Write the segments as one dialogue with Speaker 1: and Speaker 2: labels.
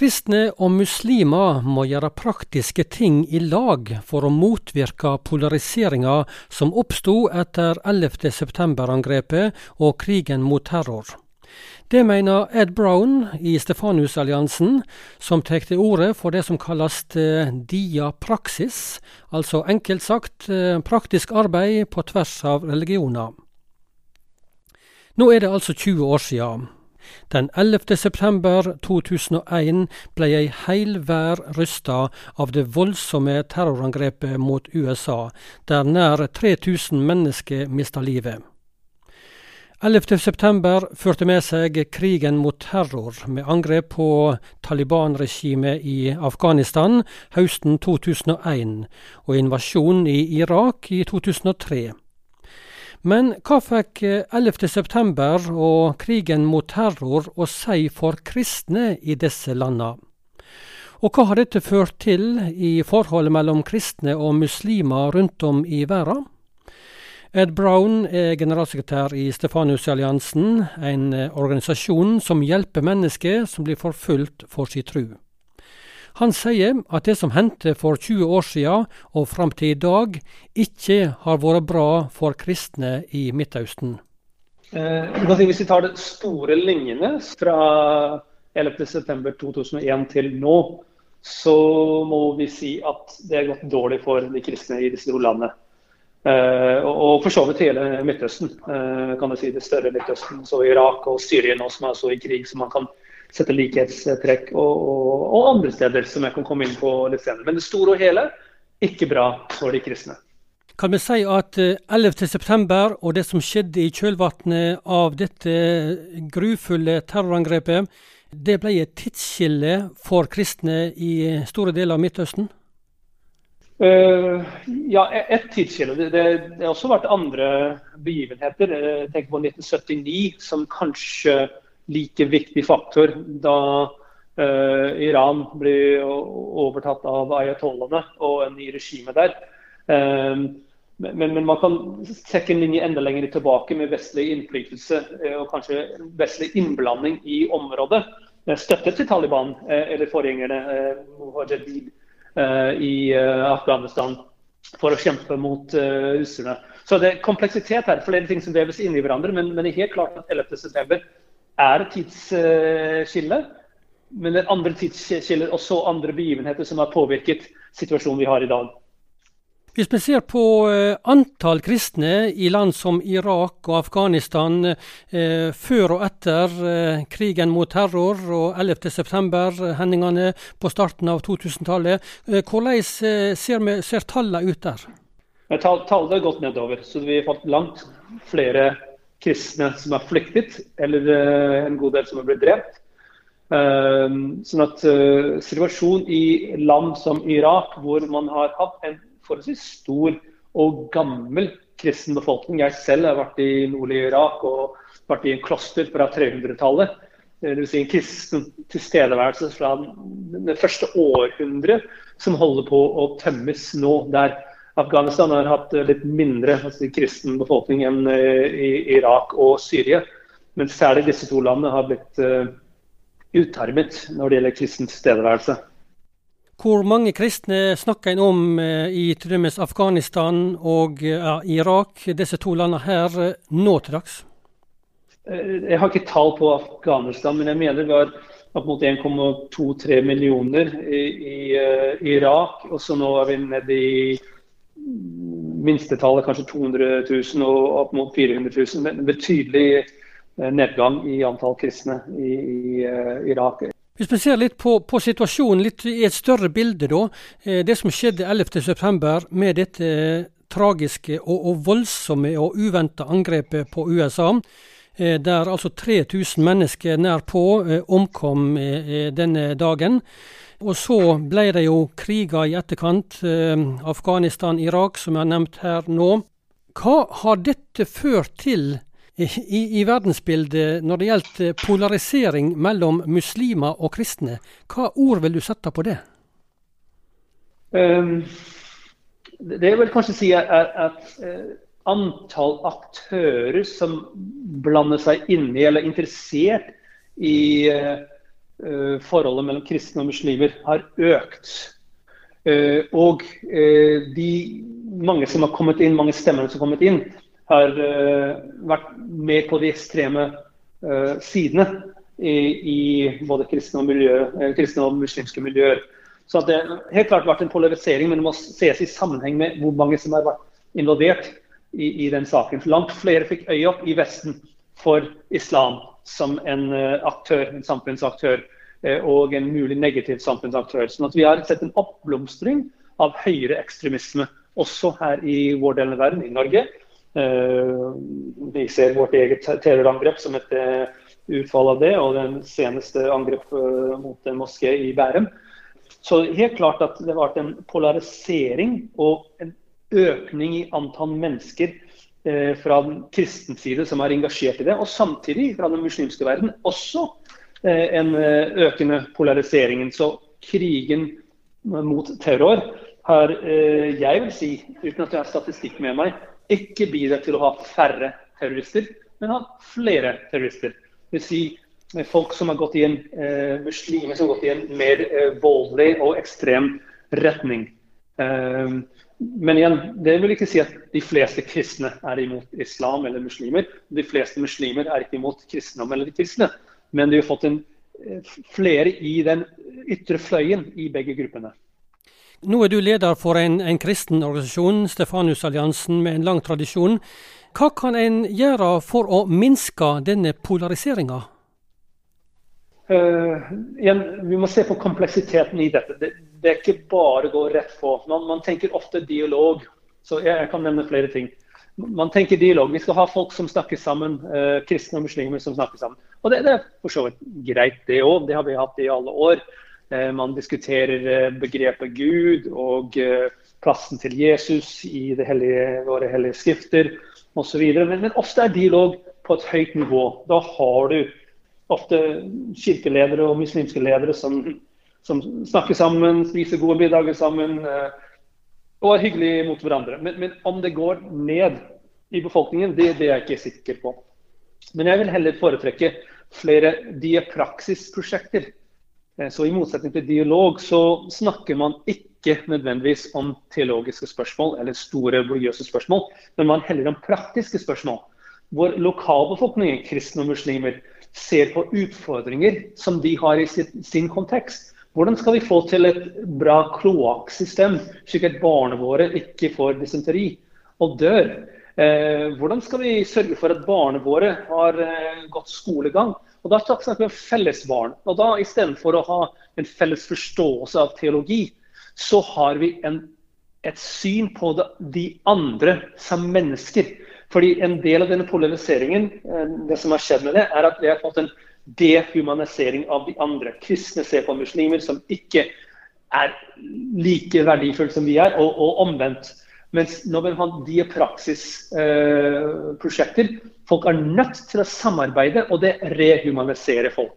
Speaker 1: Kristne og muslimer må gjøre praktiske ting i lag for å motvirke polariseringa som oppsto etter 11. september-angrepet og krigen mot terror. Det mener Ed Brown i Stefanusalliansen, som tar til orde for det som kalles eh, dia-praksis, altså enkelt sagt eh, praktisk arbeid på tvers av religioner. Nå er det altså 20 år siden. Den 11. september 2001 ble ei heil vær rysta av det voldsomme terrorangrepet mot USA, der nær 3000 mennesker mista livet. 11.9 førte med seg krigen mot terror, med angrep på Taliban-regimet i Afghanistan høsten 2001 og invasjonen i Irak i 2003. Men hva fikk 11.9 og krigen mot terror å si for kristne i disse landene? Og hva har dette ført til i forholdet mellom kristne og muslimer rundt om i verden? Ed Brown er generalsekretær i Stefanusalliansen, en eh, organisasjon som hjelper mennesker som blir forfulgt for sin tru. Han sier at det som hendte for 20 år siden og fram til i dag, ikke har vært bra for kristne i Midtøsten.
Speaker 2: Eh, hvis vi tar de store linjene fra 11.9.2001 til nå, så må vi si at det har gått dårlig for de kristne i disse to landene. Eh, og for så vidt hele Midtøsten. Eh, kan du si Det større Midtøsten, så Irak og Syria nå som er så i krig, så man kan sette likhetstrekk. Og, og, og, andre steder som jeg kan komme inn på litt senere. Men det store og hele, ikke bra for de kristne.
Speaker 1: Kan vi si at 11.9. Eh, og det som skjedde i kjølvannet av dette grufulle terrorangrepet, det ble et tidsskille for kristne i store deler av Midtøsten?
Speaker 2: Uh, ja, ett et tidsskille. Det, det, det, har også vært andre begivenheter. Jeg tenker på 1979 som kanskje like viktig faktor da uh, Iran ble overtatt av ayatollahene og en ny regime der. Um, men, men, man kan trekke en linje enda lenger tilbake med vestlig innflytelse og kanskje vestlig innblanding i området. Støtte til Taliban eller forgjengerne. Mujahedin Eh, i eh, Afghanistan for å kjempe mot russerne. Så det er kompleksitet her, flere ting som veves inn i hverandre. Men, men det er helt klart at 11.9 er et tidsskille. Men det er andre tidsskiller og så andre begivenheter som har påvirket situasjonen vi har i dag.
Speaker 1: Hvis vi ser på eh, antall kristne i land som Irak og Afghanistan eh, før og etter eh, krigen mot terror og 11.9-hendelsene på starten av 2000-tallet, eh, hvordan eh, ser, vi, ser tallene ut der?
Speaker 2: Tallet har gått nedover, så vi har fått langt flere kristne som har flyktet, eller eh, en god del som har blitt drept. sånn at Situasjonen i land som Irak, hvor man har hatt en forholdsvis stor og gammel kristen befolkning. Jeg selv har vært i nordlige Irak og vært i en kloster fra 300-tallet. Dvs. Si en kristen tilstedeværelse fra det første århundret som holder på å tømmes nå. der Afghanistan har hatt litt mindre altså, kristen befolkning enn uh, i Irak og Syria. Men særlig disse to landene har blitt uh, utarmet når det gjelder kristen tilstedeværelse.
Speaker 1: Hvor mange kristne snakker en om eh, i til Afghanistan og ja, Irak, disse to landene her, eh, nå til dags?
Speaker 2: Eh, jeg har ikke tall på Afghanistan, men jeg mener det var opp mot 1,2-3 millioner i, i uh, Irak. Og så nå er vi nede i minstetallet kanskje 200 000 og opp mot 400 000. En betydelig nedgang i antall kristne i, i uh, Irak.
Speaker 1: Hvis vi ser litt på, på, situasjonen litt i et større bilde, da. Eh, det som skjedde 11.9. med dette eh, tragiske og, og voldsomme og uventa angrepet på USA. Eh, der altså 3000 mennesker nær på omkom denne dagen. Og så ble det jo kriger i etterkant. Afghanistan, Irak, som jeg har nevnt her nå. Hva har dette ført til i, i, verdensbildet når det gjelder polarisering mellom muslimer og kristne. Hva ord vil du sette på det? Um,
Speaker 2: det vil kanskje si er at uh, antall aktører som blander seg inn i eller er interessert i uh, forholdet mellom kristne og muslimer har økt. og de mange som har kommet inn, mange stemmene som har kommet inn, har vært mer på de ekstreme sidene i, både kristne og, miljø, kristne og muslimske miljøer. Så det helt klart vært en polarisering, men det må ses i sammenheng med hvor mange som har vært involvert i, i den saken. Langt flere fikk øye opp i Vesten for islam som en uh, aktør, en samfunnsaktør uh, og en mulig negativ samfunnsaktør. Sånn at vi har sett en oppblomstring av høyere ekstremisme også her i vår del av verden, i Norge. Uh, vi ser vårt eget terrorangrep som et utfall av det, og den seneste angrep mot en moské i Bærum. Så helt klart at det har vært en polarisering og en økning i antall mennesker eh, fra den kristne side som er engasjert i det. Og samtidig fra den muslimske verden også eh, en eh, økende polarisering. Så krigen mot terror har, eh, jeg vil si, uten at jeg har statistikk med meg, ikke bidratt til å ha færre terrorister, men ha flere terrorister. Det vil si eh, folk som har gått i en eh, muslimer som har gått i en mer voldelig og ekstrem retning. Uh, men igjen, det vil ikke si at de fleste kristne er imot islam eller muslimer. De fleste muslimer er ikke imot kristendom eller de kristne. Men de har fått en, eh, flere i den ytre fløyen i begge gruppene.
Speaker 1: Nå er du leder for en, en kristen organisasjon, Stefanusalliansen, med en lang tradisjon. Hva kan en gjøre for å minske denne polariseringa?
Speaker 2: Uh, igjen, vi må se på kompleksiteten i dette. Det, det er ikke bare å gå rett på. Man, man, tenker ofte dialog. Så jeg, jeg, kan nevne flere ting. Man tenker dialog. Vi skal ha folk som snakker sammen. Eh, kristne og muslimer som snakker sammen. Og det, det er for så vidt greit, det òg. Det har vi hatt i alle år. Eh, man diskuterer begrepet Gud og plassen til Jesus i hellige, våre hellige skrifter osv. Men, men ofte er dialog på et høyt nivå. Da har du ofte kirkeledere og muslimske ledere som, som snakker sammen, spiser gode middager sammen eh, og er hyggelige mot hverandre. Men, men, om det går ned i befolkningen, det, det, er jeg ikke sikker på. Men jeg vil heller foretrekke flere diapraksisprosjekter. Eh, så I motsetning til dialog så snakker man ikke nødvendigvis om teologiske spørsmål eller store religiøse spørsmål, men man heller om praktiske spørsmål. Hvor lokalbefolkningen, kristne og muslimer, ser på utfordringer som de har i sin, kontekst. Hvordan skal vi få til et bra kloakksystem, slik at barna våre ikke får dysenteri og dør? Eh, hvordan skal vi sørge for at barna våre har eh, godt skolegang? Og Da snakker vi om fellesbarn. Og da Istedenfor å ha en felles forståelse av teologi, så har vi en, et syn på de andre som mennesker. Fordi en del av denne polariseringen eh, det som har skjedd med det, er at vi har fått en dehumanisering av de andre. Kristne ser på muslimer som ikke er like verdifulle som vi er, og, og omvendt. Mens når man har diapraksisprosjekter, eh, folk er nødt til å samarbeide, og det rehumaniserer folk.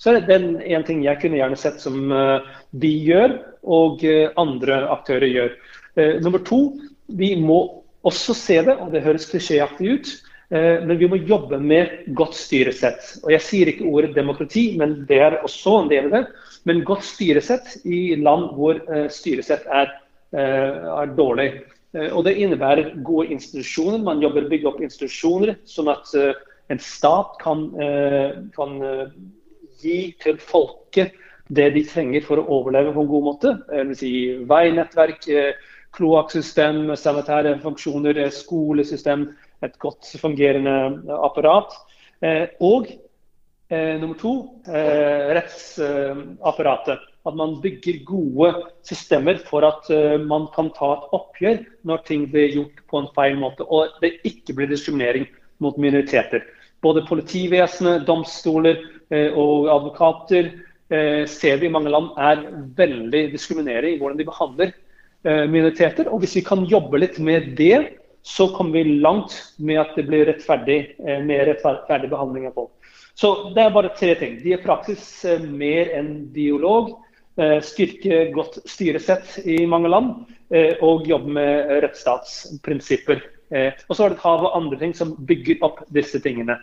Speaker 2: Så er det den en ting jeg kunne gjerne sett som uh, de gjør, og uh, andre aktører gjør. Uh, nummer to, vi må også se det, og det høres klisjéaktig ut, men vi må jobbe med godt styresett. Og Jeg sier ikke ordet demokrati, men det er også en del av det. Men godt styresett i land hvor eh, styresett er, eh, er dårlig. Og Det innebærer gode institusjoner. Man jobber bygge opp institusjoner, sånn at en stat kan, kan gi til folket det de trenger for å overleve på en god måte. Si veinettverk, kloakksystem, sanitære funksjoner, skolesystem, et godt fungerende apparat. Eh, og eh, nummer to, eh, rettsapparatet. At man bygger gode systemer for at man kan ta et oppgjør når ting blir gjort på en feil måte. Og det ikke blir diskriminering mot minoriteter. Både politivesenet, domstoler og advokater ser vi i mange land er veldig diskriminerende i hvordan de behandler Eh, minoriteter. Og hvis vi kan jobbe litt med det, så kommer vi langt med at det blir rettferdig, eh, mer rettferdig behandling av folk. Så det er bare tre ting. De er praksis eh, mer enn dialog. Styrke godt styresett i mange land. Og jobbe med rettsstatsprinsipper. Og så er det et hav av andre ting som bygger opp disse tingene.